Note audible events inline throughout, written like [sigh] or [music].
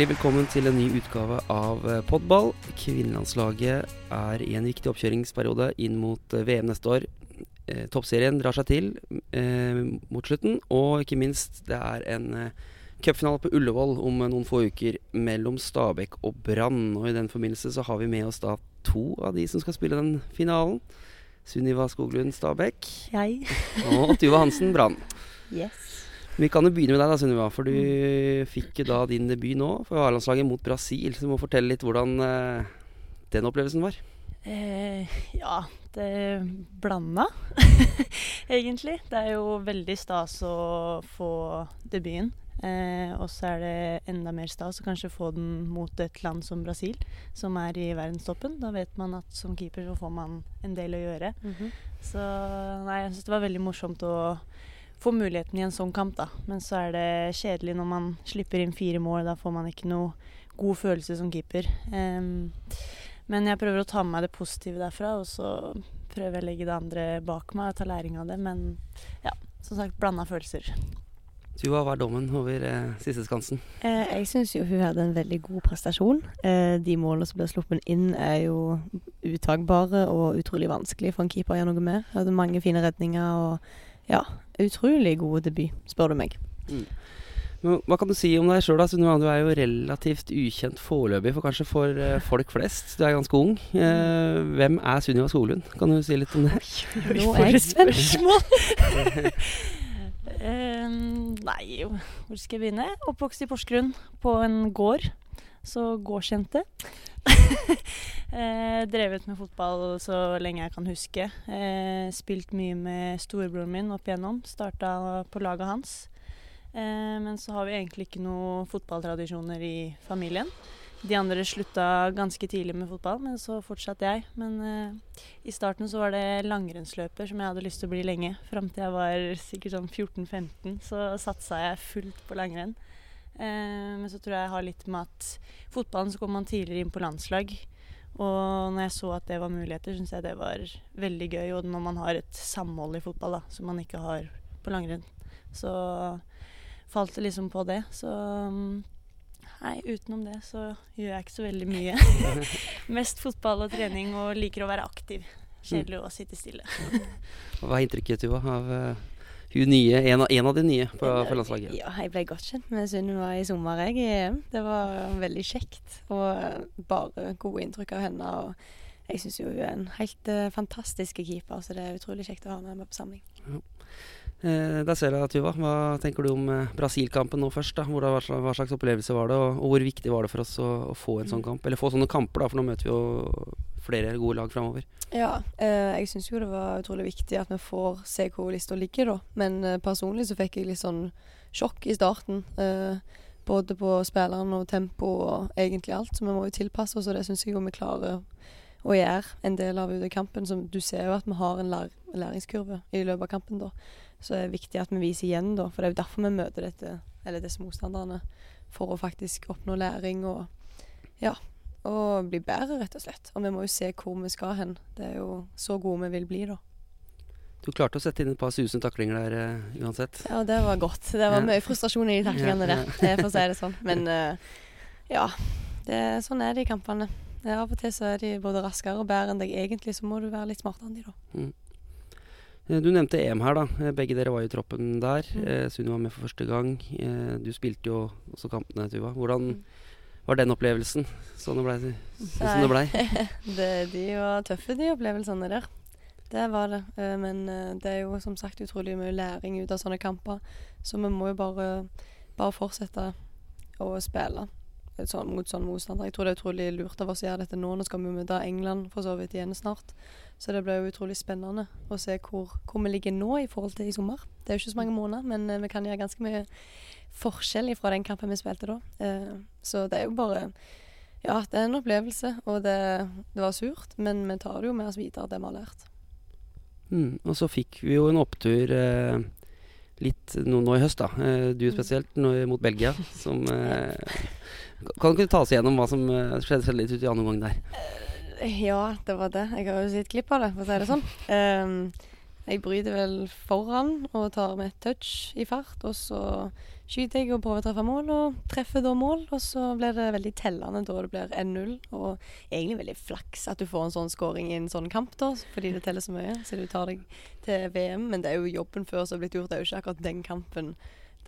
Hjertelig velkommen til en ny utgave av eh, Podball. Kvinnelandslaget er i en viktig oppkjøringsperiode inn mot eh, VM neste år. Eh, toppserien drar seg til eh, mot slutten, og ikke minst, det er en eh, cupfinale på Ullevål om noen få uker mellom Stabæk og Brann. Og i den forbindelse så har vi med oss da to av de som skal spille den finalen. Sunniva Skoglund Stabæk Jeg. og Tuva Hansen Brann. Yes. Vi kan jo begynne med deg, da, Sunniva. For du fikk jo da din debut nå for A-landslaget mot Brasil. Så du må fortelle litt hvordan eh, den opplevelsen var. Eh, ja, det blanda, [laughs] egentlig. Det er jo veldig stas å få debuten. Eh, og så er det enda mer stas å kanskje få den mot et land som Brasil, som er i verdenstoppen. Da vet man at som keeper så får man en del å gjøre. Så nei, jeg syns det var veldig morsomt å få muligheten i en sånn kamp, da. Men så er det kjedelig når man slipper inn fire mål. Da får man ikke noe god følelse som keeper. Um, men jeg prøver å ta med meg det positive derfra, og så prøver jeg å legge det andre bak meg og ta læring av det. Men ja, som sagt, blanda følelser. Hva var dommen over eh, siste skansen? Eh, jeg syns jo hun hadde en veldig god prestasjon. Eh, de målene som ble sluppet inn er jo uttagbare og utrolig vanskelig for en keeper å gjøre noe med. Hadde mange fine redninger og ja, utrolig god debut, spør du meg. Men hva kan du si om deg sjøl, da? Sunniva? Du er jo relativt ukjent foreløpig, for kanskje for eh, folk flest. Du er ganske ung. Eh, hvem er Sunniva Solund? Kan du si litt om det? Nå er et spørsmål! um, [laughs] [laughs] nei, hvor skal jeg begynne? Oppvokst i Porsgrunn, på en gård. Så gårdskjente. [laughs] eh, drevet med fotball så lenge jeg kan huske. Eh, spilt mye med storebroren min opp igjennom. Starta på laget hans. Eh, men så har vi egentlig ikke noe fotballtradisjoner i familien. De andre slutta ganske tidlig med fotball, men så fortsatte jeg. Men eh, i starten så var det langrennsløper som jeg hadde lyst til å bli lenge. Fram til jeg var sikkert sånn 14-15, så satsa jeg fullt på langrenn. Eh, men så tror jeg jeg har litt med at fotballen så kom man tidligere inn på landslag. Og når jeg så at det var muligheter, syns jeg det var veldig gøy. Og når man har et samhold i fotball da, som man ikke har på langrenn, så falt det liksom på det. Så mm, nei, utenom det så gjør jeg ikke så veldig mye. [laughs] Mest fotball og trening og liker å være aktiv. Kjedelig å sitte stille. Hva er inntrykket, du har av eh, hun nye, en av, en av de nye på, på landslaget? Ja, jeg ble godt kjent med Sunniva i sommer jeg, i EM. Det var veldig kjekt. Og bare gode inntrykk av henne. Og jeg syns jo hun er en helt uh, fantastisk keeper, så det er utrolig kjekt å ha med på samling. Eh, der ser jeg, Tuva. Hva tenker du om eh, Brasil-kampen nå først? da? Hvordan, hva, slags, hva slags opplevelse var det, og, og hvor viktig var det for oss å, å få en sånn kamp? Eller få sånne kamper, da, for nå møter vi jo flere gode lag framover. Ja, eh, jeg syns jo det var utrolig viktig at vi får se hvor lista ligger, da. Men eh, personlig så fikk jeg litt sånn sjokk i starten. Eh, både på spillerne og tempo og egentlig alt. Så vi må jo tilpasse oss, og det syns jeg jo vi klarer å gjøre en del av ut av kampen. Så du ser jo at vi har en lær læringskurve i løpet av kampen, da. Så det er viktig at vi viser igjen, da. For det er jo derfor vi møter dette, eller disse motstanderne. For å faktisk oppnå læring og ja, og bli bedre, rett og slett. Og vi må jo se hvor vi skal hen. Det er jo så gode vi vil bli, da. Du klarte å sette inn et par susende taklinger der uh, uansett. Ja, det var godt. Det var Ja. mye frustrasjon i de taklingene Ja, ja. der, eh, for å si det sånn. Men uh, ja, det, sånn er det i kampene. Eh, Av og til så er de både raskere og bedre enn deg egentlig, så må du være litt smartere enn de, da. Mm. Du nevnte EM her, da. Eh, Begge dere var jo i troppen der. Mm. Eh, Sunni var med for første gang. Eh, Du spilte jo også kampene, Tuva. Hvordan Mm. Var den opplevelsen? Sånn det blei sånn det blei? [laughs] de var tøffe, de opplevelsene der. Det var det. Eh, Men eh, det er jo som sagt utrolig mye læring ut av sånne kamper. Så vi må jo bare, bare fortsette å spille sånn, mot sånne motstander. Jeg tror det er utrolig lurt av oss å gjøre dette nå. Nå skal vi møte England for så vidt igjen snart. Så det blir jo utrolig spennende å se hvor, hvor vi ligger nå i forhold til i sommer. Det er jo ikke så mange måneder, men eh, vi kan gjøre ganske mye forskjell fra den kampen vi spilte da. Eh, Så det er jo bare Ja, det er en opplevelse, og det, det var surt, men vi tar det jo med oss videre, det vi har lært. Mm. Og så fikk vi jo en opptur eh, litt nå, nå i høst, da. Eh, du spesielt, nå, mot Belgia. Som eh, [laughs] Kan ikke du ta oss igjennom hva som eh, skjedde litt ut i andre omgang der? Ja, det var det. Jeg har jo sett glipp av det, for å si det sånn. Um, [laughs] Jeg bryter vel foran og tar med et touch i fart, og så skyter jeg og prøver å treffe mål, og treffer da mål. Og så blir det veldig tellende da det blir 1-0. Og egentlig veldig flaks at du får en sånn scoring i en sånn kamp, da, fordi det teller så mye. Så du tar deg til VM. Men det er jo jobben før som har blitt gjort. Det er jo ikke akkurat den kampen.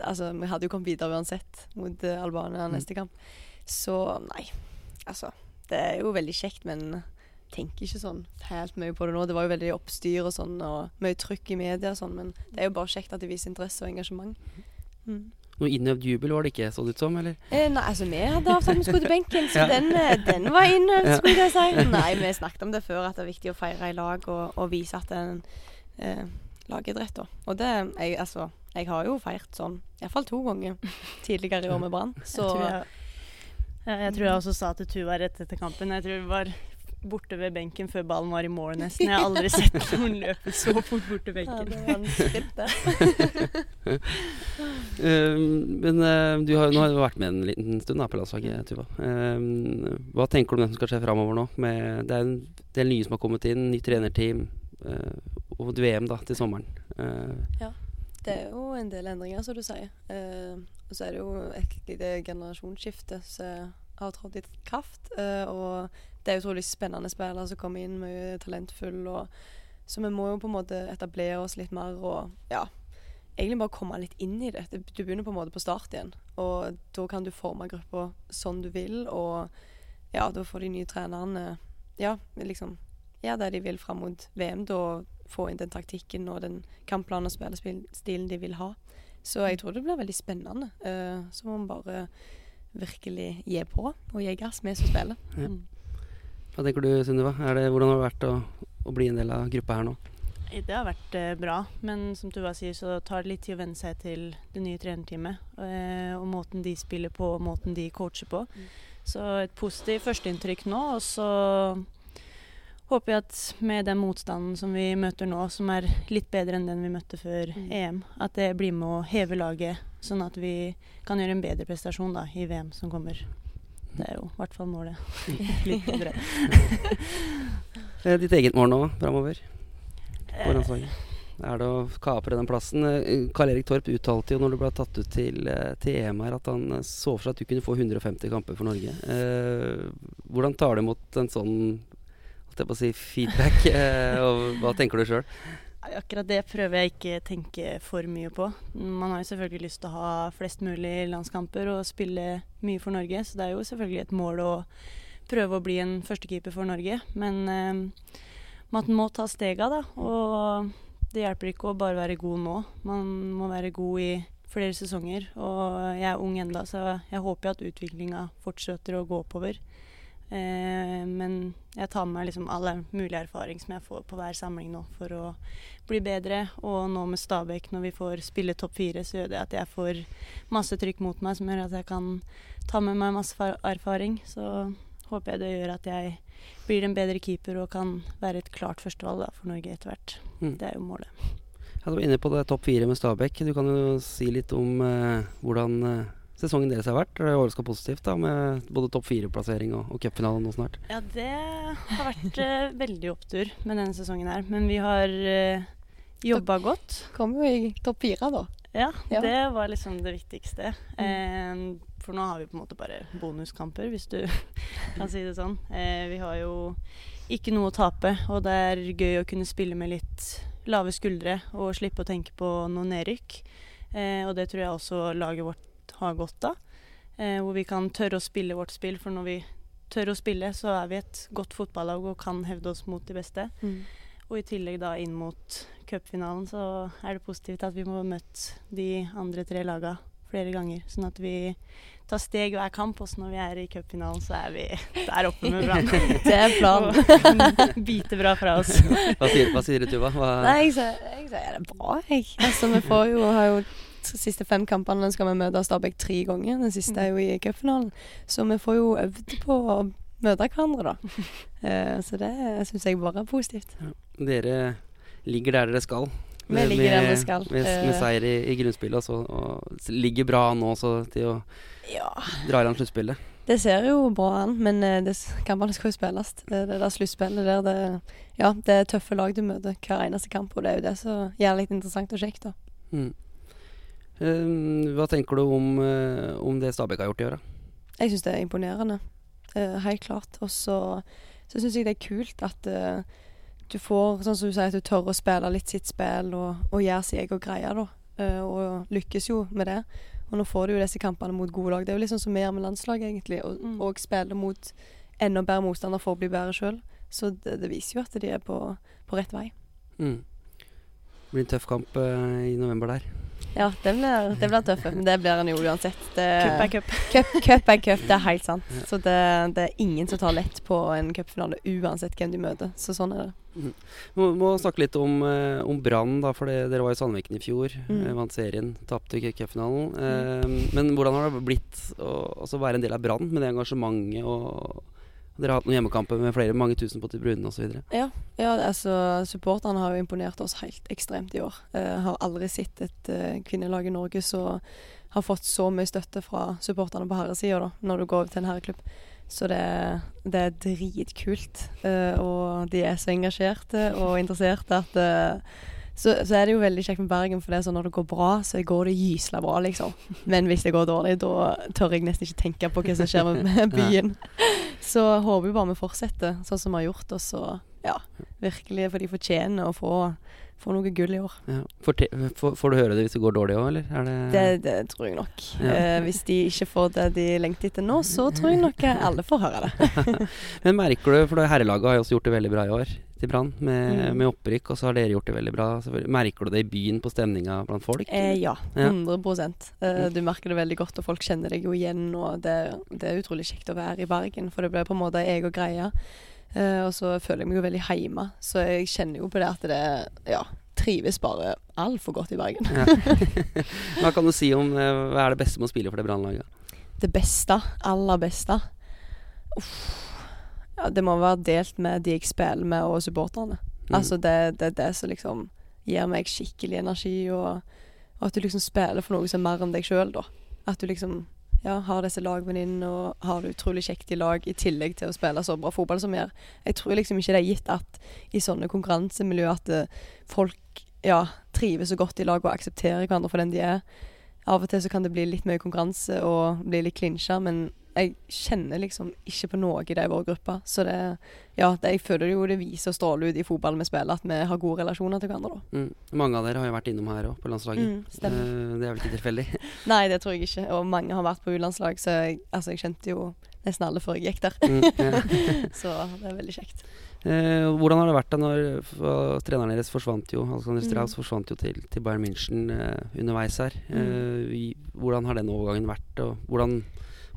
Altså, vi hadde jo kommet videre uansett mot uh, Albania neste kamp. Så nei, altså. Det er jo veldig kjekt, men tenker ikke sånn helt mye på det nå. Det var jo veldig oppstyr og sånn, og mye trykk i media og sånn, men det er jo bare kjekt at de viser interesse og engasjement. Mm. Noe innøvd jubel var det ikke, så det ut som, eller? Eh, nei, altså vi hadde avtalt vi skulle til benken, så [laughs] ja. den, eh, den, var innøvd, skulle jeg si. [laughs] Nei, vi snakket om det før, at det er viktig å feire i lag og, og vise at det er en eh, lagidrett. Og det jeg, altså Jeg har jo feirt sånn iallfall to ganger [laughs] tidligere i år med Brann, så jeg tror jeg, jeg tror jeg også sa til Tuva rett etter kampen. Jeg tror vi var borte ved benken før ballen var i mål, nesten. Jeg har aldri [laughs] sett noen løpe så fort bort til benken. Ja, det var en uh, [laughs] men uh, du har, nå har du vært med en liten stund da, på landslaget, Tuva. Um, hva tenker du om det som skal skje framover nå? Med, det er en del nye som har kommet inn, nytt trenerteam og et VM da, til sommeren. ja. Det er jo en del endringer, som du sier. og så er det jo et lite generasjonsskifte som har trådt i kraft. og det er utrolig spennende spillere som kommer inn, mye talentfull. så vi må jo på en måte etablere oss litt mer og ja, egentlig bare komme litt inn i det. Du begynner på en måte på start igjen. Og da kan du forme gruppa sånn du vil, og ja, da får de nye trenerne ja, liksom gjøre det de vil fram mot VM. Da få inn den taktikken og den kampplanen og spillestilen de vil ha. Så jeg tror det blir veldig spennende. Uh, så må man bare virkelig gi på og gi gass, vi som spiller. Ja. Mm. Hva tenker du, Sunniva? Hvordan har det vært å, å, bli en del av gruppa her nå? Det har vært eh, bra, men som Tuva sier, så tar det litt tid å venne seg til det nye trenerteamet. Eh, og måten de spiller på, og måten de coacher på. Mm. Så et positivt førsteinntrykk nå. Og så håper jeg at med den motstanden som vi møter nå, som er litt bedre enn den vi møtte før mm. EM, at det blir med å heve laget, sånn at vi kan gjøre en bedre prestasjon da, i VM som kommer. Det er jo i hvert fall målet. [laughs] Litt bedre. [laughs] Eh, ditt eget mål nå framover på landslaget? Er det å kapre den plassen? Eh, Karl Erik Torp uttalte jo når du ble tatt ut til, eh, til EM her, at han så for seg at du kunne få 150 kamper for Norge. Eh, hvordan tar du imot en sånn si, feedback, [laughs] eh, og hva tenker du sjøl? Akkurat det prøver jeg ikke tenke for mye på. Man har jo selvfølgelig lyst til å ha flest mulig landskamper og spille mye for Norge, så det er jo selvfølgelig et mål å prøve å bli en førstekeeper for Norge. Men eh, man må ta stega, da. Og det hjelper ikke å bare være god nå. Man må være god i flere sesonger. Og jeg er ung enda, så jeg håper at utviklinga fortsetter å gå oppover. Eh, men jeg tar med meg liksom all mulig erfaring som jeg får på hver samling nå for å bli bedre. Og nå med Stabæk, når vi får spille topp fire, så gjør det at jeg får masse trykk mot meg som gjør at jeg kan ta med meg masse erfaring. Så håper jeg det gjør at jeg blir en bedre keeper og kan være et klart førstevalg for Norge etter hvert. Mm. Det er jo målet. Ja, du var inne på det topp fire med Stabæk. Du kan jo si litt om eh, hvordan eh, sesongen deres har vært? Det er overraska positivt da, med både topp fire-plassering og, og cupfinale nå snart? Ja, det har vært uh, veldig opptur med denne sesongen her. Men vi har uh, eh, jobba godt. Kom jo i topp fire, da. Ja, ja, det var liksom det viktigste. Mm. Uh, for nå har vi på en måte bare bonuskamper, hvis du [laughs] kan si det sånn. Uh, vi har jo ikke noe å tape, og det er gøy å kunne spille med litt lave skuldre og slippe å tenke på noe nedrykk. Eh, og det tror jeg også laget vårt har godt av. Eh, hvor vi kan tørre å spille vårt spill, for når vi tør å spille, så er vi et godt fotballag og kan hevde oss mot de beste. Mm. Og i tillegg da inn mot cupfinalen så er det positivt at vi må ha møtt de andre tre laga flere ganger. Sånn at vi tar steg hver kamp, og så når vi er i cupfinalen, så er vi der oppe med [laughs] Brann. det er planen. [laughs] Bite bra fra oss. hva, sier, hva sier du, Tuva? Hva... Nei, jeg jeg sier det er bra, jeg. Altså, vi får jo, har jo de siste fem kampene skal vi møte Stabæk tre ganger. Den siste er jo i cupfinalen. Så vi får jo øvd på å møte hverandre, da. Uh, [laughs] så det syns jeg bare er positivt. Ja. Dere ligger der dere skal. Vi med, ligger der vi skal. Med, med eh. seier i, i grunnspillet, altså, og ligger bra nå også til å ja. dra i land sluttspillet. Det Det ser jo bra an, men eh, det, kampene skal jo spilles. Det, det der sluttspillet der, det, ja, det er tøffe lag du møter hver eneste kamp, og det er jo det som gjør det litt interessant og kjekt. da. Mm. Eh, hva tenker du om, eh, om det Stabæk har gjort i år. Jeg syns det er imponerende. Eh, helt klart. Og så, så syns jeg det er kult at eh, du får, sånn som du sier, at du tør å spille litt sitt spill og, og gjøre sin egen greie, da. Eh, og lykkes jo med det. Og nå får du jo disse kampene mot gode lag. Det er jo litt sånn som vi gjør med landslaget, egentlig. Og, Mm. og spiller mot enda bedre motstander for å bli bedre sjøl. Så det, det viser jo at de er på, på rett vei. Mm. Det blir en tøff kamp eh, i november der. Ja, det blir, det blir tøffe, men det blir en jo uansett. Det, Cup er cup. Cup, cup er cup, det er helt sant. Så det, det er ingen som tar lett på en cupfinale uansett hvem de møter. Så sånn er det. Må, må snakke litt om, eh, om Brann, da, for det, dere var i Sandviken i fjor. Mm. eh, vant serien, tapte cupfinalen. Eh, men hvordan har det blitt å altså være en del av Brann med det engasjementet? og Dere har hatt noen hjemmekamper med flere mange tusen på tribunen osv. Ja, ja altså supporterne har jo imponert oss helt ekstremt i år. Jeg har aldri sett et eh, kvinnelag i Norge som har fått så mye støtte fra supporterne på herresida, når du går til en herreklubb. Så det, det er dritkult. eh, og de er så engasjerte og interesserte at eh, så, så er det jo veldig kjekt med Bergen, for det er sånn når det går bra, så går det gysla bra, liksom. [laughs] Men hvis det går dårlig, da tør jeg nesten ikke tenke på hva som skjer med, [laughs] byen. Så håper vi bare vi fortsetter sånn som vi har gjort, og så ja, virkelig, for de fortjener å få, få noe gull i år. Ja. Forte- får, får du høre det hvis det går dårlig òg, eller? Er det, Det, det tror jeg nok. Ja. Eh, hvis de ikke får det de lengter etter nå, så tror jeg nok alle får høre det. [laughs] Men merker du, for herrelaget har jo også gjort det veldig bra i år til Brann, med, Mm. med opprykk, og så har dere gjort det veldig bra. Merker du det i byen på stemninga blant folk? Eh, ja, Ja. 100 eh, Du merker det veldig godt, og folk kjenner deg jo igjen. Og det, det er utrolig kjekt å være i Bergen, for det blir på en måte jeg og greia. Eh, og så føler jeg meg jo veldig hjemme, så jeg kjenner jo på det at det ja, trives bare altfor godt i Bergen. Ja. [laughs] Hva kan du si om eh, hva er det beste med å spille for det Brannlaget? Det beste, aller beste Uff. Det må være delt med de jeg spiller med, og supporterne. Mm. Altså, det er det, det som liksom gir meg skikkelig energi, og, og at du liksom spiller for noe som er mer enn deg sjøl, da. At du liksom ja, har disse lagvenninnene og har det utrolig kjekt i lag, i tillegg til å spille så bra fotball som vi gjør. Jeg tror liksom ikke det er gitt at i sånne konkurransemiljø at eh, folk ja, trives så godt i lag og aksepterer hverandre for den de er. Av og til så kan det bli litt mye konkurranse og bli litt klinsja, men jeg kjenner liksom ikke på noe i det i vår gruppe. Så det, ja, det, jeg føler jo det viser og stråler ut i fotballen vi spiller, at vi har gode relasjoner til hverandre. Mm. Mange av dere har jo vært innom her òg, på landslaget. Mm. Eh, det er vel ikke tilfeldig? [laughs] [laughs] Nei, det tror jeg ikke. Og mange har vært på U-landslag, så jeg, altså, jeg kjente jo nesten alle før jeg gikk der. Mm, [laughs] så det er veldig kjekt. Eh, hvordan har det vært da når for, treneren deres forsvant jo Alexander Mm. Forsvant jo til, til Bayern München eh, underveis her. Eh, i- hvordan har den overgangen vært, og hvordan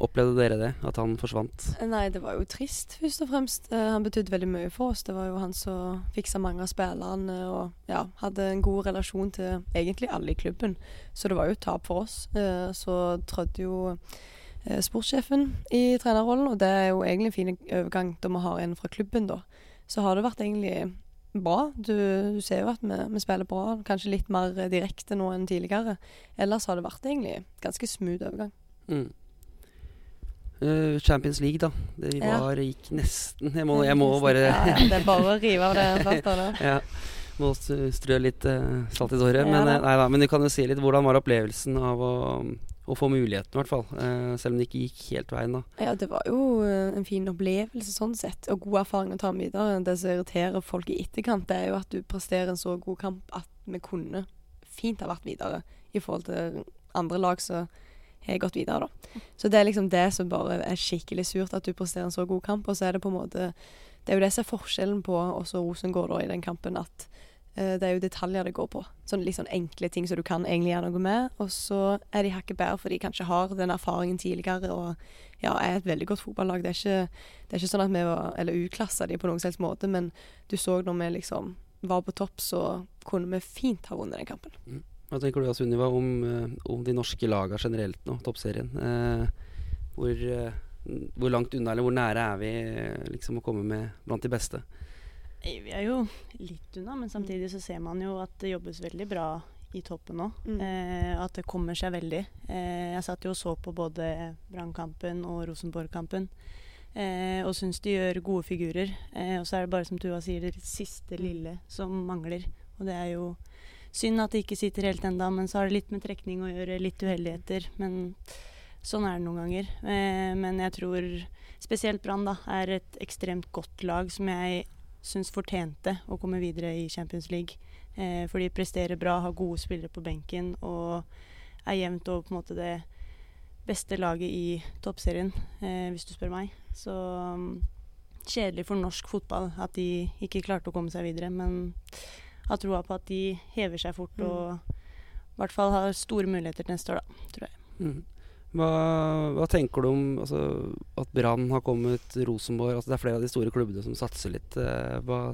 opplevde dere det, at han forsvant? Nei, det var jo trist, først og fremst. Eh, han betydde veldig mye for oss. Det var jo han som fiksa mange av spillerne og ja, hadde en god relasjon til egentlig alle i klubben. Så det var jo et tap for oss. Eh, så trådte jo eh, sportssjefen i trenerrollen, og det er jo egentlig en fin overgang da vi har en fra klubben, da. Så har det vært egentlig bra. Du, du ser jo at vi, vi spiller bra, kanskje litt mer direkte nå enn tidligere. Ellers har det vært egentlig ganske smooth overgang. Mm. Eh, Champions League, da. Det Ja. gikk nesten Jeg må, jeg må bare ja, Det er bare å [laughs] rive av det da. ja, må strø litt uh, salt i såret. Men, eh, nei, da, men du kan jo si litt hvordan var opplevelsen av å, å få muligheten, i hvert fall. Uh, selv om det ikke gikk helt veien, da. Ja, det var jo en fin opplevelse sånn sett, og god erfaring å ta med videre. Det som irriterer folk i etterkant, det er jo at du presterer en så god kamp at vi kunne fint ha vært videre i forhold til andre lag som har gått videre, da. Så det er liksom det som bare er skikkelig surt, at du presterer en så god kamp, og så er det på en måte Det er jo det som er forskjellen på oss og Rosengård da, i den kampen, at uh, det er jo detaljer det går på. Sånn litt sånn enkle ting som du kan egentlig gjøre noe med. Og så er de hakket bedre, for de kanskje har den erfaringen tidligere og ja, er et veldig godt fotballag. Det er ikke, det er ikke sånn at vi var Eller utklassa de på noen slags måte, men du så når vi liksom var på topp, så kunne vi fint ha vunnet den kampen. Hva tenker du da, Sunniva, om, eh, om de norske lagene generelt nå, toppserien? Eh, hvor, eh, hvor langt unna, eller hvor nære er vi eh, liksom å komme med blant de beste? Vi er jo litt unna, men samtidig så ser man jo at det jobbes veldig bra i toppen nå. Mm. Eh, at det kommer seg veldig. Eh, jeg satt jo og så på både Brannkampen og Rosenborg-kampen. Eh, og syns de gjør gode figurer. Eh, og så er det bare som Tuva sier, det siste lille som mangler. Og det er jo synd at det ikke sitter helt enda, men så har det litt med trekning å gjøre, litt uheldigheter. Men sånn er det noen ganger. Eh, men jeg tror spesielt Brann er et ekstremt godt lag som jeg syns fortjente å komme videre i Champions League. Eh, for de presterer bra, har gode spillere på benken og er jevnt over på en måte det beste laget i toppserien, eh, hvis du spør meg. Så um, kjedelig for norsk fotball at de ikke klarte å komme seg videre. Men har troa på at de hever seg fort Mm. og i hvert fall har store muligheter til neste år, da, tror jeg. Mm. Hva, hva tenker du om altså, at Brann har kommet, Rosenborg altså, Det er flere av de store klubbene som satser litt. eh, Hva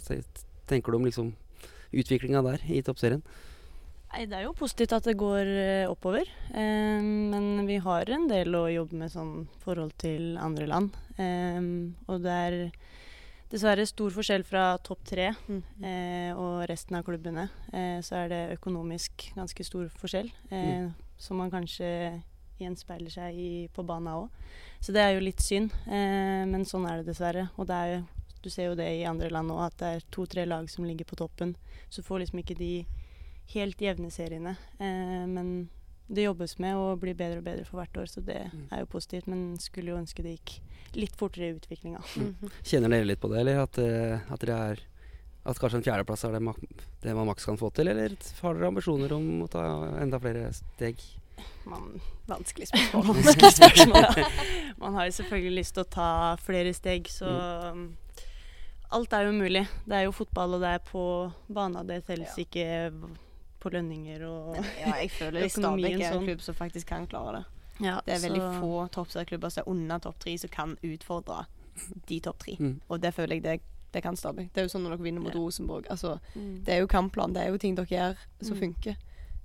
tenker du om liksom, utviklinga der i toppserien? Nei, Det er jo positivt at det går eh, oppover. Eh, men vi har en del å jobbe med sånn forhold til andre land. Eh, og det er dessverre stor forskjell fra topp tre Mm. eh, og resten av klubbene. Eh, så er det økonomisk ganske stor forskjell, eh, som man kanskje gjenspeiler seg i, på banen òg. Så det er jo litt synd, eh, men sånn er det dessverre. Og det er jo, du ser jo det i andre land òg, at det er to-tre lag som ligger på toppen. Så får liksom ikke de helt jevne seriene. Eh, men det jobbes med å bli bedre og bedre for hvert år, så det Mm. er jo positivt. Men skulle jo ønske det gikk litt fortere i utviklinga. Mhm. Kjenner dere litt på det, eller at, eh, at dere er at kanskje en fjerdeplass er det, mak det man maks kan få til, eller har dere ambisjoner om å ta enda flere steg? Man, Vanskelig spørsmål. [laughs] vanskelig spørsmål. [laughs] Man har jo selvfølgelig lyst til å ta flere steg, så mm. alt er jo mulig. Det er jo fotball, og det er på bana. Det telles Ja. ikke på lønninger og Ja, jeg føler [laughs] Stabæk er en sånn. klubb som faktisk kan klare det. ja, Det er veldig så- få toppserieklubber som er under topp tre, som kan utfordre de topp tre. Mm. Og det føler jeg det, det kan Stabæk. Det er jo sånn når dere vinner mot Ja. Rosenborg. Altså, Mm. det er jo kampplan, det er jo ting dere gjør som Mm. funker.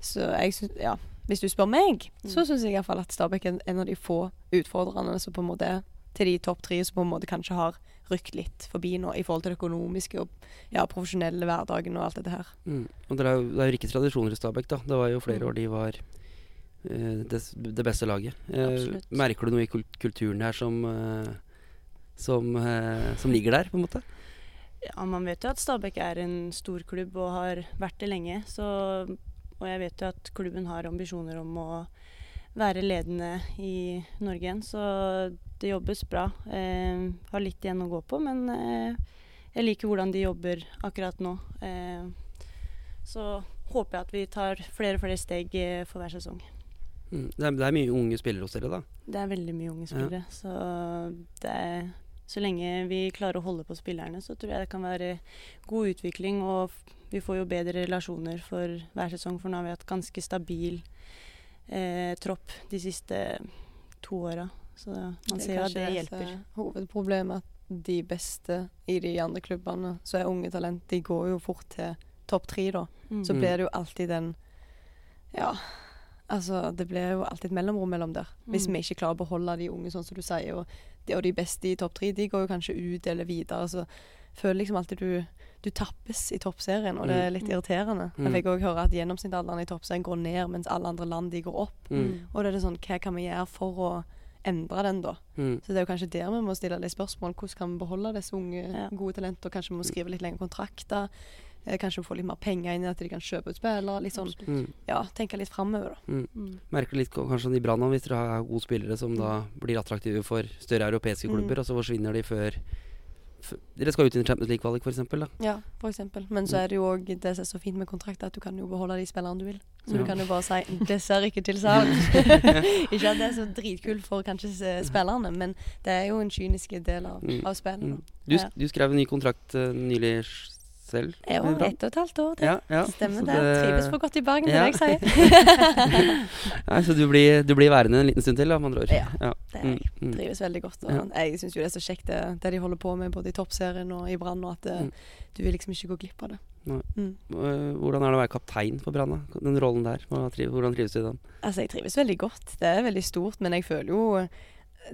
Så jeg syns Ja, hvis du spør meg, så Mm. syns jeg iallfall at Stabæk er en av de få utfordrerne som på en måte til de topp tre som på en måte kanskje har rykt litt forbi nå i forhold til det økonomiske og ja, profesjonelle hverdagen og alt dette her. Mm. Og det er, jo, det er jo rike tradisjoner i Stabæk, da. Det var jo flere Mm. år de var eh, det, det beste laget. Eh, merker du noe i kulturen her som, eh, som, eh, som ligger der, på en måte? Ja, man vet jo at Stabæk er en stor klubb og har vært det lenge. Så, og jeg vet jo at klubben har ambisjoner om å være ledende i Norge igjen. Så det jobbes bra. Eh, har litt igjen å gå på, men eh, jeg liker hvordan de jobber akkurat nå. Eh, så håper jeg at vi tar flere og flere steg eh, for hver sesong. Mm. Det, er, det er mye unge spillere hos dere, da. Det er veldig mye unge spillere. Så det er, så lenge vi klarer å holde på spillerne, så tror jeg det kan være god utvikling. Og vi får jo bedre relasjoner for hver sesong, for nå har vi hatt ganske stabil eh, tropp de siste to åra. Så man ser at det hjelper. hovedproblemet hovedproblemet at de beste i de andre klubbene som er unge talent, de går jo fort til topp tre, da. Mm. Så Mm. blir det jo alltid den Ja. Altså, det blir jo alltid et mellomrom mellom der. Hvis Mm. vi ikke klarer å beholde de unge, sånn som du sier, og de, og de beste i topp tre, de går jo kanskje ut eller videre. Så føler liksom alltid du du tappes i toppserien, og det er litt Mm. irriterende. Mm. Jeg fikk òg høre at gjennomsnittsalderen i toppserien går ned, mens alle andre land de går opp. Mm. Og da er det sånn, hva kan vi gjøre for å endre den, da? Mm. Så det er jo kanskje der vi må stille litt spørsmål. Hvordan kan vi beholde disse unge, Ja. gode talentene? Kanskje vi må skrive litt lengre kontrakter? Eh, Kanskje få litt mer penger inn i at de kan kjøpe ut spillere? Litt sånn, Mm. ja, tenke litt framover, da. Mm. Merker litt kanskje i Brann hvis dere har gode spillere som da blir attraktive for større europeiske Mm. klubber, og så forsvinner de før Dere skal ut i Champions League-kvalik, f.eks. Ja, eksempel. Men så er det jo òg det som er så fint med kontrakt, at du kan jo beholde de spillerne du vil. Så Ja. du kan jo bare si [laughs] 'det ser ikke til salg'. [laughs] ikke at det er så dritkult for kanskje spillerne, men det er jo en kynisk del av, Mm. av spillet. Mm. Du, du skrev en ny kontrakt uh, nylig selv? Ja, er Brann. ett og et halvt år Det Ja, ja. Stemmer Så det. Trives for godt i Bergen, det er Ja. det jeg sier. [laughs] [laughs] Nei, så du blir, du blir værende en liten stund til, da, med andre ord? Ja, det er jeg. Mm, mm. trives veldig godt. Jeg syns jo det er så kjekt det, det de holder på med både i Toppserien og i Brann, og at det, Mm. du vil liksom ikke gå glipp av det. Mm. Eh, Hvordan er det å være kaptein for Brann? Den rollen der, hvordan trives du i den? Altså, jeg trives veldig godt. Det er veldig stort, men jeg føler jo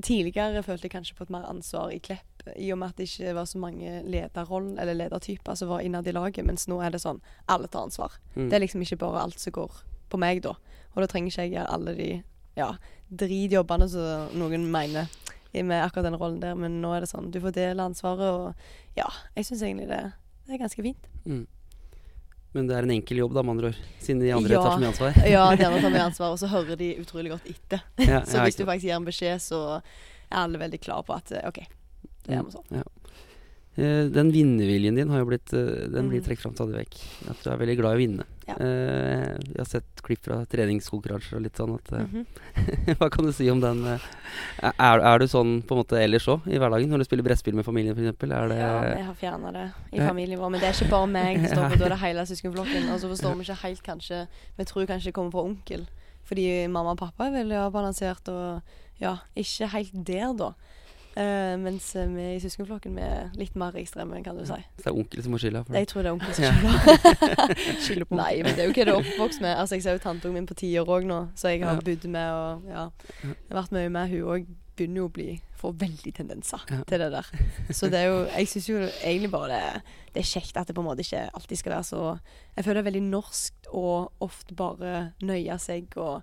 Tidligere følte jeg kanskje på et mer ansvar i Klepp, i og med at det ikke var så mange lederroller eller ledertyper som var innad i laget, mens nå er det sånn alle tar ansvar. Mm. Det er liksom ikke bare alt som går på meg, da. Og da trenger ikke jeg gjøre alle de ja, dritjobbene som noen mener med akkurat den rollen der, men nå er det sånn du får dele ansvaret, og ja, jeg syns egentlig det, det er ganske fint. Mm. Men det er en enkel jobb, da, med andre ord. Siden de andre Ja. tar så mye ansvar. Ja, [laughs] de andre tar mye ansvar, og så hører de utrolig godt etter. Ja, [laughs] Så hvis du faktisk gir en beskjed, så er alle veldig klare på at eh, OK, det gjør vi sånn. Ja. Eh, Den vinnerviljen din har jo blitt eh, Den blir Mm. trukket fram stadig vekk. At du er veldig glad i å vinne. Ja. Uh, Jeg har sett klipp fra treningskonkurranser og litt sånn at mm -hmm. [laughs] Hva kan du si om den? uh, Er, er du sånn på en måte ellers òg i hverdagen, når du spiller brettspill med familien f.eks.? Ja, jeg har fjerna det i familien vår. Men det er ikke bare meg [laughs] som står på, da det hele søskenflokken. Og så forstår vi ikke helt, kanskje Vi tror kanskje det kommer fra onkel. Fordi mamma og pappa er veldig avbalansert og ja, ikke helt der, da. Eh, mens eh, vi i søskenflokken er litt mer ekstreme, kan du si. Så det er onkel som må skylde? Jeg tror det er onkel som skylder. [laughs] Skylder på Nei, men det er jo hva du er oppvokst med. Altså, Jeg ser jo tanteungen min på ti år òg nå, så jeg har Ja. bodd med og ja, Ja. jeg har vært mye med. Hun òg begynner jo å bli får veldig tendenser Ja. til det der. Så det er jo Jeg syns jo egentlig bare det, det er kjekt at det på en måte ikke alltid skal være så Jeg føler det er veldig norsk og ofte bare nøye seg og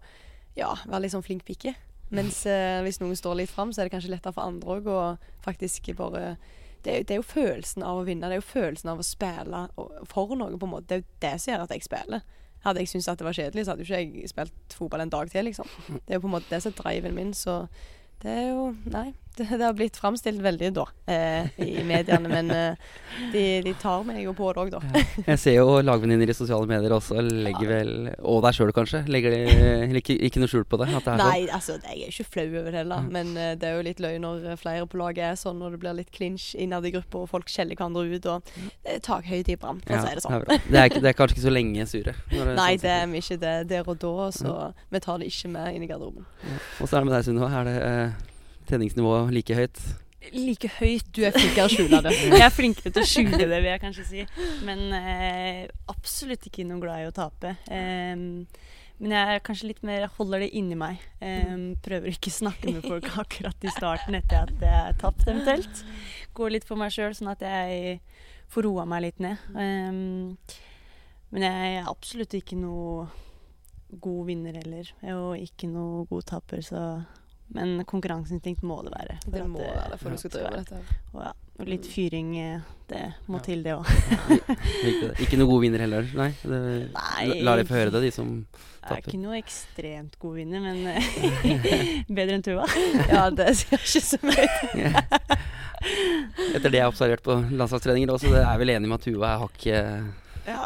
ja, være litt sånn flink pike. Mens eh, hvis noen står litt fram, så er det kanskje lettere for andre òg å faktisk bare det det er jo følelsen av å vinne. Det er jo følelsen av å spille for noe, på en måte. Det er jo det som gjør at jeg spiller. Hadde jeg syntes at det var kjedelig, så hadde jo ikke jeg spilt fotball en dag til, liksom. Det er jo på en måte det som er driven min, så det er jo Nei. Det, det har blitt framstilt veldig, da, eh, i mediene. Men eh, de, de tar meg jo på det òg, da. Jeg ser jo lagvenninner i sosiale medier også legger vel Og deg sjøl, kanskje. Legger de ikke, ikke noe skjul på det? Det er sånn? Nei, altså, jeg er ikke flau over det heller. Mm. Men eh, det er jo litt løy når flere på laget er sånn, når det blir litt clinch innad i gruppa, og folk skjeller hverandre ut, og det er takhøyde i brann, for Ja, å si det sånn. er. Det er, det er kanskje ikke så lenge sure? det Nei, sånn det er vi ikke det der og da, så vi tar det ikke med inn i garderoben. Og så er det med deg, Sunniva. Er det tenningsnivået like høyt? Like høyt. Du er flinkere å skjule det. Jeg er flinkere til å skjule det, vil jeg kanskje si. Men eh, absolutt ikke noe glad i å tape. Eh, men jeg er kanskje litt mer holder det inni meg. Em, prøver ikke å snakke med folk [laughs] akkurat i starten etter at jeg er tapt, eventuelt. Går litt for meg sjøl, sånn at jeg får roa meg litt ned. Em, men jeg er absolutt ikke noe god vinner heller, og ikke noe god taper, så Men konkurranseinstinkt må det være. Det må må være for Ja. du skal drive med dette. og, ja, og litt fyring, eh, det må Ja. til, det òg. [laughs] Ikke, noen noe god vinner heller? Nei? Det, Nei. La de få høre det, de som Jeg er ikke noe ekstremt god vinner, men eh, [laughs] bedre enn Tuva. [laughs] Ja, det sier ikke så mye. Etter det jeg har observert på landslagstreninger òg, så er vel enig med at Tuva er hakket Ja.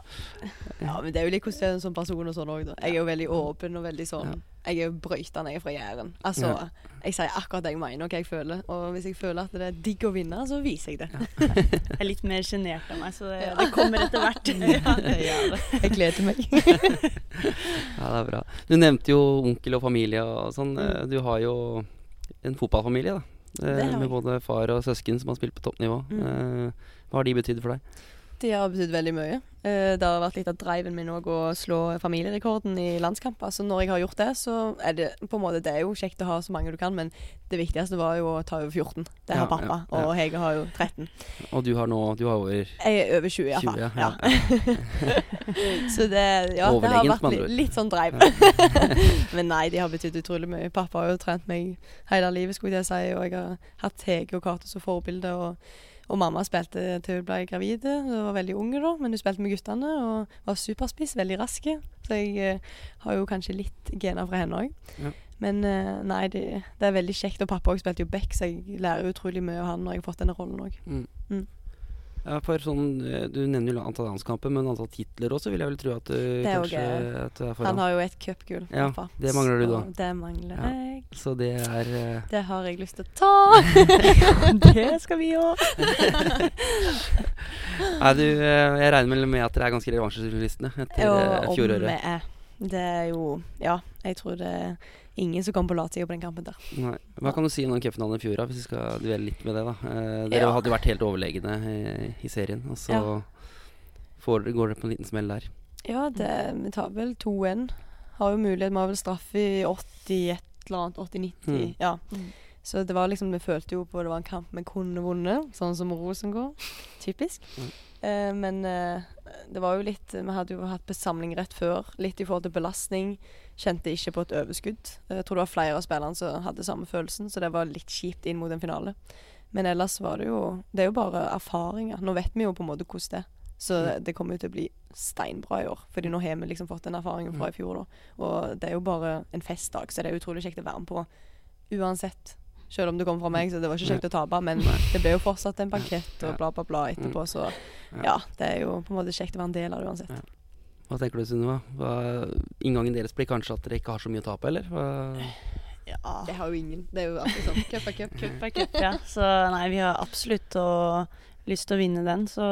ja, men det er jo litt hvordan du er som person og sånn òg, da. Jeg er jo veldig åpen og veldig sånn Jeg er jo brøytende, jeg er fra Jæren. Altså, Ja. jeg sier akkurat det jeg mener, og hva jeg føler. Og hvis jeg føler at det er digg å vinne, så viser jeg det. Jeg er litt mer sjenert av meg, så det, Ja. det kommer etter hvert. [laughs] ja, det gjør det. Jeg gleder meg. [laughs] Ja, det er bra. Du nevnte jo onkel og familie og sånn. Mm. Eh, Du har jo en fotballfamilie, da. Eh, Med både far og søsken som har spilt på toppnivå. Mm. Eh, Hva har de betydd for deg? De har betydd veldig mye. Eh, Det har vært litt av driven min òg å slå familierekorden i landskamper. Så når jeg har gjort det, så er det på en måte Det er jo kjekt å ha så mange du kan, men det viktigste var jo å ta over 14. Det har Ja, pappa, ja, ja. og Hege har jo 13. Og du har nå Du har over Jeg er over 20 iallfall. 20, Ja. [laughs] så det, ja, det har vært med andre li, ord. litt sånn drive. [laughs] men nei, de har betydd utrolig mye. Pappa har jo trent meg hele livet, skulle jeg si, og jeg har hatt Hege og Cato som forbilde. og og mamma spilte til hun ble gravid. Hun var veldig unge da, men hun spilte med guttene og var superspiss, veldig rask. Så jeg uh, har jo kanskje litt gener fra henne òg. Ja. Men eh, nei, det, det er veldig kjekt. Og pappa òg spilte jo back, så jeg lærer utrolig mye av han når jeg har fått denne rollen òg. Mm. Mm. Ja, for sånn, eh, Du nevner jo antall landskamper, men antall titler også vil jeg vel tro at du er jo kanskje at du er Han har jo et cupgull, Ja, det mangler du da. Det mangler Ja. jeg. Så det er uh... Det har jeg lyst til å ta. [laughs] Det skal vi òg. [laughs] Nei, du, eh, jeg regner vel med at dere er ganske revansjelystne etter fjoråret. eh, om vi er. Det er jo Ja, jeg tror det er ingen som kom på latsida på den kampen der. Nei. Hva kan du si om den cupfinalen i fjor, da, hvis vi skal dvele litt med det? da eh, Dere Ja. hadde jo vært helt overlegne i, i serien, og så Ja. får, går dere på en liten smell der. Ja, det, vi tar vel 2-1. Har jo mulighet. Vi har vel straffe i 80 et eller annet. 80-90. Mm. Ja. Mm. Så det var liksom Vi følte jo på det var en kamp vi kunne vunnet, sånn som Rosengård. Typisk. Mm. Eh, men eh, det var jo litt Vi hadde jo hatt besamling rett før. Litt i forhold til belastning. Kjente ikke på et overskudd. Jeg tror det var flere av spillerne som hadde samme følelsen, så det var litt kjipt inn mot en finale. Men ellers var det jo Det er jo bare erfaringer. Nå vet vi jo på en måte hvordan det er. Så det, det kommer jo til å bli steinbra i år. Fordi nå har vi liksom fått den erfaringen fra i fjor, da. Og det er jo bare en festdag, så det er utrolig kjekt å være med på uansett. Selv om det kom fra meg, så det var ikke kjekt å tape. Men det ble jo fortsatt en bankett og bla, bla, bla etterpå, så ja. Det er jo på en måte kjekt å være en del av det uansett. Hva tenker du, Sunniva? Inngangen deres blir kanskje at dere ikke har så mye å tape, eller? Hva ja. Det har jo ingen. Det er jo alltid sånn. Cup er cup. Cup er cup, ja. Så nei, vi har absolutt lyst til å vinne den, så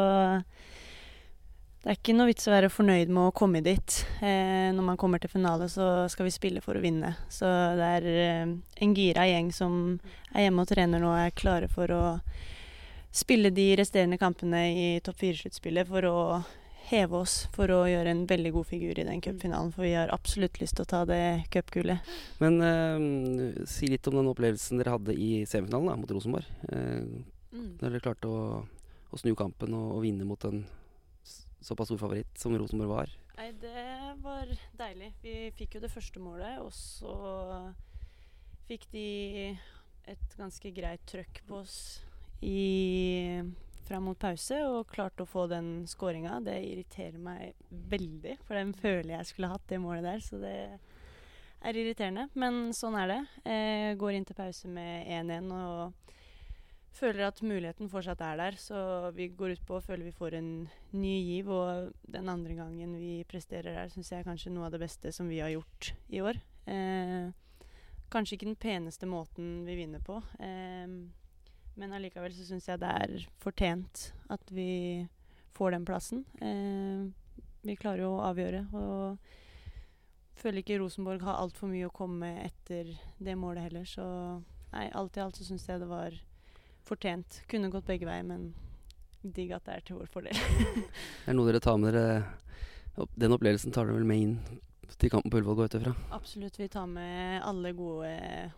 det er ikke noe vits å være fornøyd med å komme dit. Eh, når man kommer til finale, så skal vi spille for å vinne. Så det er eh, en gira gjeng som er hjemme og trener nå og er klare for å spille de resterende kampene i topp fire-sluttspillet for å heve oss for å gjøre en veldig god figur i den cupfinalen. For vi har absolutt lyst til å ta det cupgullet. Men eh, si litt om den opplevelsen dere hadde i semifinalen da, mot Rosenborg. Eh, mm. Dere klarte å, å, snu kampen og, og vinne mot en såpass stor favoritt som Rosenborg var? Nei, det var deilig. Vi fikk jo det første målet, og så fikk de et ganske greit trøkk på oss i, fram mot pause og klarte å få den skåringa. Det irriterer meg veldig, for den føler jeg skulle hatt det målet der. Så det er irriterende, men sånn er det. Eh, går inn til pause med 1-1 og føler at muligheten fortsatt er der. Så vi går ut på og føler vi får en ny giv. Og den andre gangen vi presterer der, syns jeg er kanskje noe av det beste som vi har gjort i år. Eh, kanskje ikke den peneste måten vi vinner på, eh, men allikevel så syns jeg det er fortjent at vi får den plassen. Eh, vi klarer jo å avgjøre. og føler ikke Rosenborg har altfor mye å komme med etter det målet heller. Så nei, alt i alt så syns jeg det var fortjent. Kunne gått begge veier, men digg at det er til vår fordel. [laughs] det er noe dere tar med dere Den opplevelsen tar dere vel med inn til kampen på Ullevål, går ut ifra? Absolutt. Vi tar med alle gode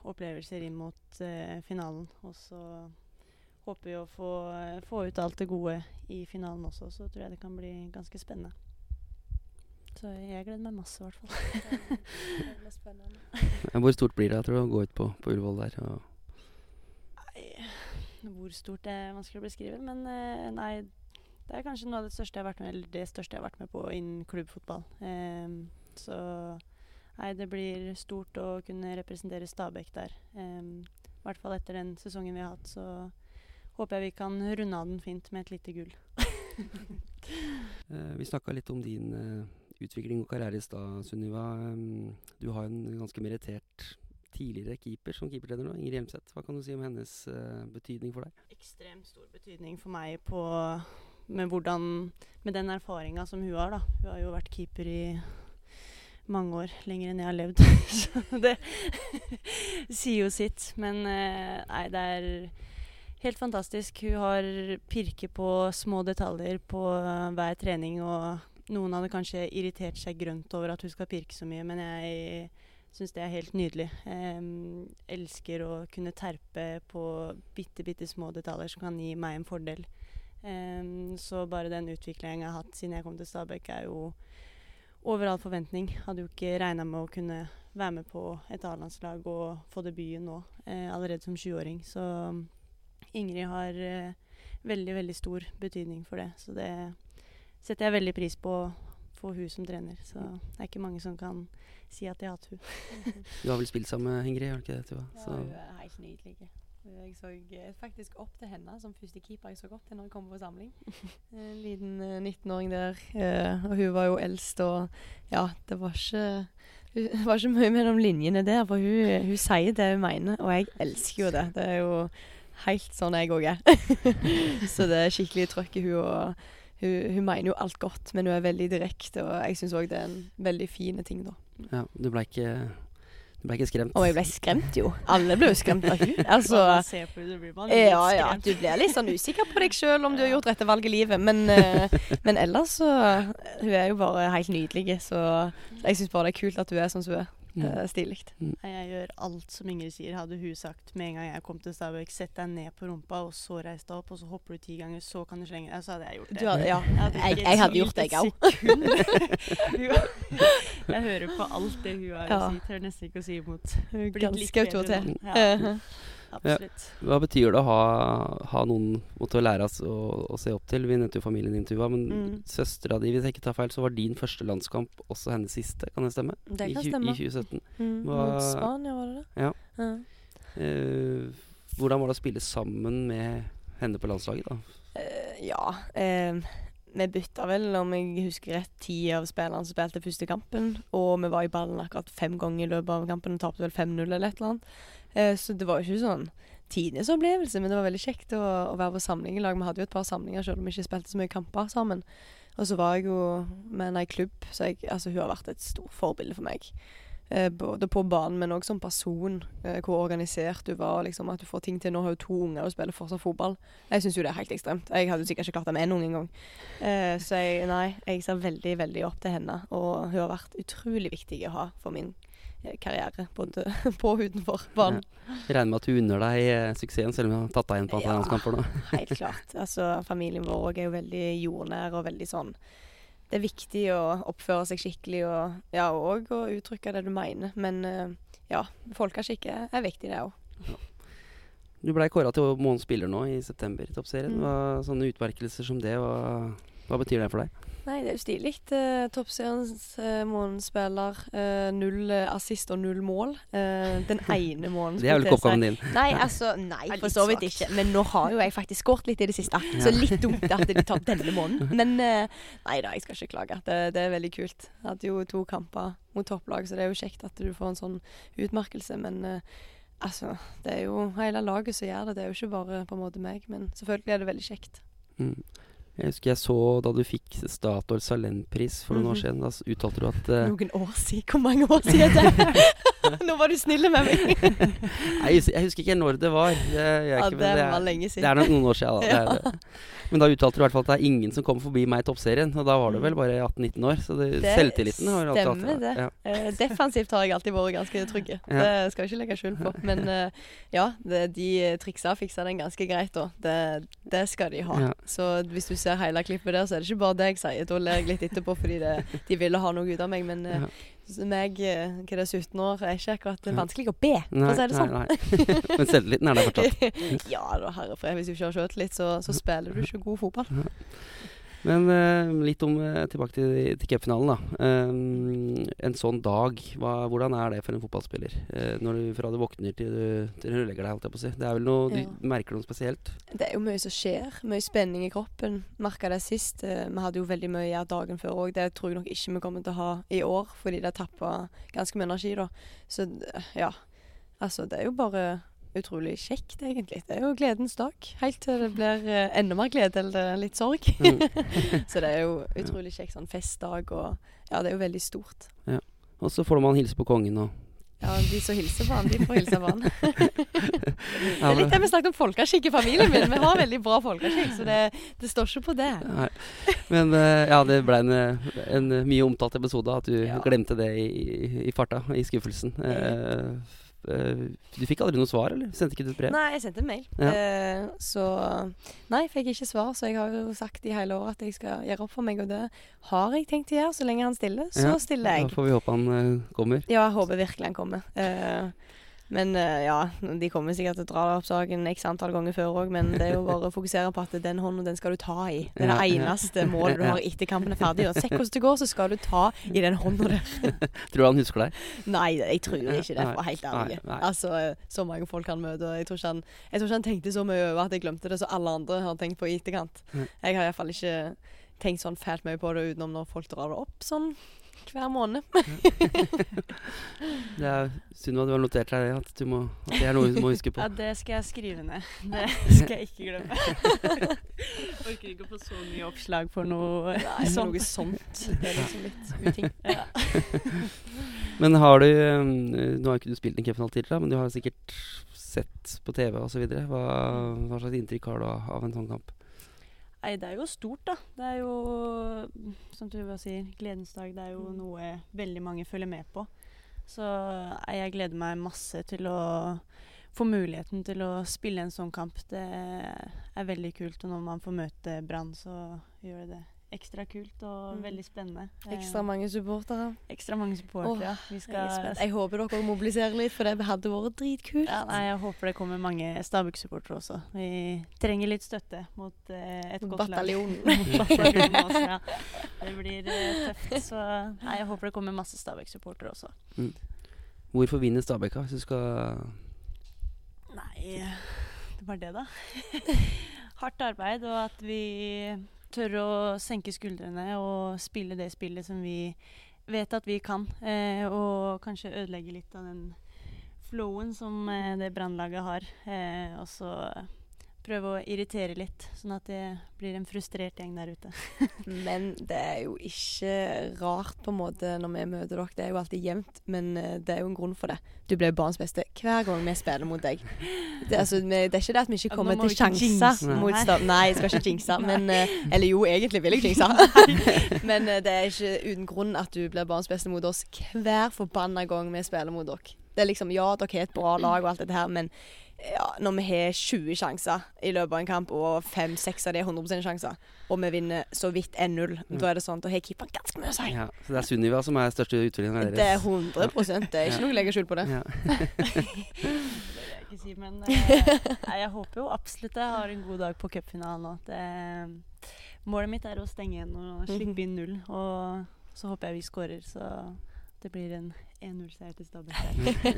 opplevelser inn mot uh, finalen. Og så håper vi å få, få, ut alt det gode i finalen også. Så tror jeg det kan bli ganske spennende. Så jeg gleder meg masse, i hvert fall. [laughs] Hvor stort blir det tror du, å gå ut på, på Ullevål der? og hvor stort det er vanskelig å beskrive. Men eh, nei, det er kanskje noe av det største jeg har vært med Eller det største jeg har vært med på innen klubbfotball. Um, så nei, det blir stort å kunne representere Stabæk der. Um, I hvert fall etter den sesongen vi har hatt, så håper jeg vi kan runde av den fint med et lite gull. uh, [laughs] vi snakka litt om din uh, utvikling og karriere i stad, Sunniva. Um, du har en ganske merittert tidligere keeper som keepertrener nå, Ingrid Hjelmseth. Hva kan du si om hennes betydning for deg? Ekstremt stor betydning for meg på, med, hvordan, med den erfaringa som hun har. da. Hun har jo vært keeper i mange år, lenger enn jeg har levd. [laughs] Så det [laughs] sier jo sitt. Men nei, det er helt fantastisk. Hun har pirket på små detaljer på uh, hver trening. og noen hadde kanskje irritert seg grønt over at hun skal pirke så mye, men jeg Syns det er helt nydelig. Jeg elsker å kunne terpe på bitte, bitte små detaljer som kan gi meg en fordel. Så bare den utviklingen jeg har hatt siden jeg kom til Stabæk, er jo over all forventning. Hadde jo ikke regna med å kunne være med på et A-landslag og få debuten nå, eh, allerede som 20-åring. Så Ingrid har eh, veldig, veldig stor betydning for det. Så det setter jeg veldig pris på få hun som trener. Så det er ikke mange som kan si at jeg har hatt hun. [laughs] du har vel spilt sammen med Ingrid, har du ikke det? Tuva? Ja, hun er helt nydelig. Jeg så eh, faktisk opp til henne som første keeper jeg så opp til når jeg kom på samling. [laughs] En liten uh, eh, 19-åring der. Uh, og hun var jo eldst, og ja, det var ikke det [laughs] var ikke mye mellom linjene der, for hun, hun sier det hun mener, og jeg elsker jo det. Det er jo helt sånn jeg òg er. [laughs] så det er skikkelig trøkk i hun, og hun, hun mener jo alt godt, men hun er veldig direkte, og jeg syns òg det er en veldig fin ting, da. Ja, du ble ikke du ble ikke skremt? Å, jeg ble skremt, jo. Alle ble jo skremt av hun. [laughs] Altså, ja, ja, du blir litt sånn usikker på deg sjøl om du har gjort rette valg i livet. Men, uh, men ellers så Hun er jo bare helt nydelig, så jeg syns bare det er kult at hun er sånn som hun er. Det er stilig. Mm. Jeg gjør alt som Ingrid sier. Hadde hun sagt med en gang jeg kom til Stabæk, sett deg ned på rumpa, og så reis deg opp, og så hopper du ti ganger, så kan du slenge deg, så hadde jeg gjort det. Du hadde, ja. Jeg, hadde gjort det, et jeg [laughs] òg. Jeg hører på alt det hun har å si. Tør nesten ikke å si imot. Blitt Ganske autoritær. Ja, Eh, Ja. Hva betyr det å ha, ha noen måtte lære oss å, å se opp til? Vi nevnte jo familien din, Tuva. Men Mm. søstera di, hvis jeg ikke tar feil, så var din første landskamp også hennes siste. Kan det stemme? Det kan I, stemme. I 2017. Mm, Hva- Mot Spania, var det det? Ja. Ja. Uh, hvordan var det å spille sammen med henne på landslaget, da? Uh, ja. Uh, vi bytta vel, om jeg husker rett, ti av spillerne som spilte første kampen. Og vi var i ballen akkurat fem ganger i løpet av kampen og tapte vel 5-0 eller et eller annet. Eh, så det var jo ikke sånn tidenes opplevelse, men det var veldig kjekt å, å være på samling i lag. Vi hadde jo et par samlinger selv om vi ikke spilte så mye kamper sammen. Og så var jeg jo med en klubb, så jeg, altså, hun har vært et stort forbilde for meg. Eh, både på banen, men òg som person. Eh, hvor organisert du var. Liksom, at du får ting til. Nå har hun to unger og spiller fortsatt fotball. Jeg syns jo det er helt ekstremt. Jeg hadde jo sikkert ikke klart det med én unge engang. Eh, så jeg, nei, jeg ser veldig, veldig opp til henne. Og hun har vært utrolig viktig å ha for min eh, karriere. Både [laughs] på og utenfor banen. Ja. regner med at hun unner deg suksessen, selv om hun har tatt deg igjen på antall Ja. landskamper nå. Helt klart. Altså, familien vår òg er jo veldig jordnær og veldig sånn Det er viktig å oppføre seg skikkelig og ja, og å uttrykke det du mener. Men eh, ja, folkeskikk er, er viktig, det òg. Du blei kåra til månedens spiller nå i september i Toppserien. Mm. Hva, sånne utmerkelser som det, hva, hva betyr det for deg? Nei, det er jo stilig. Eh, Toppseriens eh, månedsspiller. Eh, null eh, assist og null mål. Eh, den [laughs] ene måneden Det er vel ikke oppgaven din. Nei, altså, nei, for så vidt ikke. Men nå har jo jeg faktisk skåret litt i det siste. Så litt dumt at de tar denne måneden. [laughs] Men eh, nei da, jeg skal ikke klage. Det, det er veldig kult. Jeg hadde jo to kamper mot topplag, så det er jo kjekt at du får en sånn utmerkelse. Men eh, altså, det er jo hele laget som gjør det. Det er jo ikke bare på en måte meg. Men selvfølgelig er det veldig kjekt. Mm. Jeg husker jeg så da du fikk Statoil Salentpris for noen år Mhm. siden. Da uttalte du at uh, Noen år siden. Hvor mange år siden er det? [laughs] Nå var du snill med meg. Nei, jeg, jeg husker ikke når det var. Jeg, jeg, Ja, ikke, det det, var lenge siden. Det er noen år siden, da. [laughs] Er det. Men da uttalte du i hvert fall at det er ingen som kommer forbi meg i toppserien. Og da var du vel bare 18-19 år, så det, Mm. Det selvtilliten har alltid hatt. stemmer det. Ja. Uh, defensivt har jeg alltid vært ganske trygge. Ja. Det skal jeg ikke legge skjul på. Men uh, [laughs] ja, det, de triksa fiksa den ganske greit da. Det, det skal de ha. Ja. Så hvis du ser hele klippet der, så er det ikke bare det jeg sier. Da ler jeg litt etterpå fordi det, de ville ha noe ut av meg. Men eh, Ja. meg, eh, hva er det, 17 år, er ikke akkurat Ja. vanskelig å be, for å si det sånn. nei, nei. [laughs] Men selvtilliten er der fortsatt. [laughs] ja da, herre fred. Hvis du ikke har sjøltillit, så, så spiller du ikke god fotball. Men uh, litt om uh, tilbake til, til cupfinalen, da. Um, en sånn dag, hva, hvordan er det for en fotballspiller? Uh, når du fra du våkner til du, til du legger deg, holdt jeg på å si. Det er vel noe Ja. Du merker noe spesielt? Det er jo mye som skjer. Mye spenning i kroppen. Merka det sist. Vi hadde jo veldig mye å dagen før òg. Det tror jeg nok ikke vi kommer til å ha i år, fordi det tappa ganske mye energi, da. Så ja. Altså, det er jo bare utrolig kjekt, egentlig. Det er jo gledens dag. Helt til det blir eh, enda mer glede eller litt sorg. Mm. [laughs] Så det er jo utrolig kjekt sånn festdag, og ja, det er jo veldig stort. Og så får man hilse på kongen og Ja, de som hilser på han, de får hilse på han. [laughs] Det er litt det vi snakket om folkeskikk i familien min. Vi har veldig bra folkeskikk, så det, det står ikke på det. Nei. Men eh, ja, det ble en, en mye omtalt episode at du Ja. glemte det i, i, farta, i skuffelsen. Eh, du fikk aldri noe svar, eller? Sendte ikke du et brev? Nei, jeg sendte en mail. Ja. Eh, så Nei, fikk ikke svar. Så jeg har jo sagt i hele år at jeg skal gjøre opp for meg, og det har jeg tenkt å gjøre. Så lenge han stiller, så Ja, stiller jeg. Da får vi håpe han eh, kommer. Ja, jeg håper virkelig han kommer. Eh, men eh, ja, de kommer sikkert til å dra opp saken x antall ganger før òg, men det er jo bare å fokusere på at den hånden, den skal du ta i. Det er det eneste målet du har etter kampen er ferdig. Se hvordan det går, så skal du ta i den hånda der. [laughs] Tror du han husker deg? Nei, jeg tror ikke det, for å være helt ærlig. Altså, så mange folk han møter. og Jeg tror, han, jeg tror ikke han tenkte så mye over at jeg glemte det, som alle andre har tenkt på i etterkant. Jeg har iallfall ikke tenkt sånn fælt mye på det utenom når folk drar det opp sånn hver måned. [laughs] Det er synd at du har notert deg at, du må, at det er noe du må huske på. Ja, det skal jeg skrive ned. Det [laughs] skal jeg ikke glemme. [laughs] Orker ikke å få så mye oppslag for noe Nei, sånt. noe sånt. Det er liksom litt uting. Ja. Men har du eh, Nå har ikke du spilt en cupfinale tidligere, men du har sikkert sett på TV osv. Hva, hva slags inntrykk har du av, av en sånn kamp? Nei, det er jo stort, da. Det er jo, som Tuva sier, gledens dag. Det er jo noe veldig mange følger med på. Så jeg gleder meg masse til å få muligheten til å spille en sånn kamp. Det er veldig kult. Og når man får møte Brann, så gjør det det ekstra kult og Mm. veldig spennende. Ekstra Eh, mange supportere. ekstra mange supportere. ja. Vi Jeg, jeg håper dere mobiliserer litt, for det hadde vært dritkult. ja, nei, jeg håper det kommer mange Stabæk-supportere også. Vi trenger litt støtte mot eh, et godt lag. Bataljonen. [laughs] Bataljonen også, ja. Det blir eh, tøft. Så nei, jeg håper det kommer masse Stabæk-supportere også. Hvorfor vinner Stabæk, hvis du skal Nei, det var det, da. [laughs] Hardt arbeid, og at vi tør å senke skuldrene og spille det spillet som vi vet at vi kan. Eh, og kanskje ødelegge litt av den flowen som eh, det brannlaget har. Eh, og så prøve å irritere litt, sånn at det blir en frustrert gjeng der ute. [laughs] Men det er jo ikke rart på en måte når vi møter dere. Det er jo alltid jevnt, men eh, det er jo en grunn for det. Du blir barns beste hver gang vi spiller mot deg. Det, altså, det er ikke det at vi ikke kommer til sjanser mot Nei. Nei, jeg skal ikke jinxe. [laughs] men eh, Eller jo, egentlig vil jeg jinxe. [laughs] men eh, det er ikke uten grunn at du blir barns beste mot oss hver forbanna gang vi spiller mot dere. Det er liksom, Ja, dere er et bra lag og alt dette her, men ja, når vi har 20 sjanser i løpet av en kamp, og 5-6 av de er 100% sjanser, og vi vinner så vidt 1-0, da er det sånn, da har keeperen ganske mye å si. ja, Så det er Sunniva som er største utfordringen Det er 100% Det er ikke noe å legge skjul på det. Ja. [laughs] Det si, men eh, jeg håper jo absolutt jeg har en god dag på cupfinalen nå. Det- Målet mitt er å stenge igjen og slippe inn null. Og så håper jeg vi skårer, så det blir en 1-0-seier til Stabæk.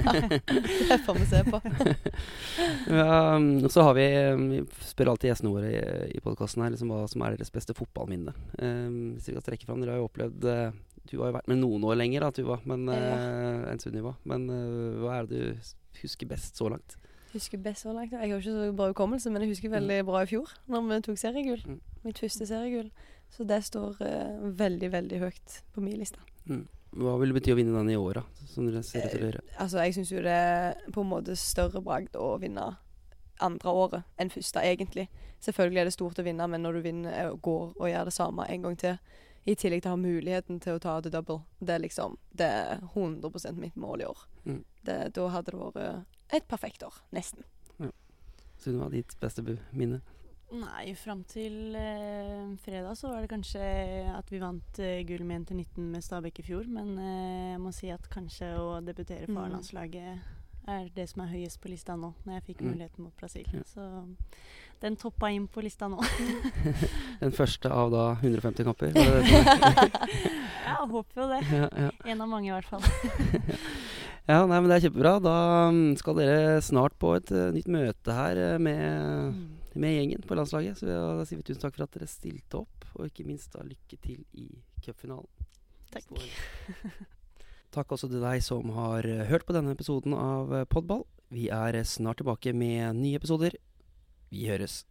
[laughs] Det får vi se på. [laughs] Ja, um, så har vi um, Vi spør alltid gjestene våre i, i podkasten her liksom, hva som er deres beste fotballminne. Um, hvis vi kan trekke fram Dere har jo opplevd uh, Du har jo vært med noen år lenger da, Tuva, men, uh, enn Sunniva. Men uh, hva er det du husker best så langt? Husker best så langt. Jeg har ikke så bra hukommelse, men jeg husker veldig bra i fjor, når vi tok seriegull. Mm. Mitt første seriegull. Så det står uh, veldig, veldig høyt på min liste. Mm. Hva vil det bety å vinne den i år, da? Som dere ser til å gjøre? Altså, jeg syns jo det er på en måte større bragd å vinne andre året enn første, egentlig. Selvfølgelig er det stort å vinne, men når du vinner eh, og går og gjør det samme en gang til, i tillegg til å ha muligheten til å ta the double, det er liksom Det er 100% mitt mål i år. Mm. Det, da hadde det vært et perfekt år. Nesten. Sunniva, ditt beste minne? Nei, fram til eh, fredag så var det kanskje at vi vant eh, gull med 1-19 med Stabæk i fjor. Men eh, jeg må si at kanskje å debutere for Mm. A-landslaget er det som er høyest på lista nå, når jeg fikk Mm. muligheten mot Brasil. Ja. Så den toppa inn på lista nå. [laughs] Den første av da 150 kamper? [laughs] ja, håper jo det. ja, ja. En av mange, i hvert fall. [laughs] ja, nei, men det er kjempebra. Da um, skal dere snart på et uh, nytt møte her uh, med, med gjengen på landslaget. Så da sier vi tusen takk for at dere stilte opp, og ikke minst da lykke til i cupfinalen. Takk. [laughs] Takk også til deg som har uh, hørt på denne episoden av uh, Podball. Vi er snart tilbake med nye episoder. Vi høres.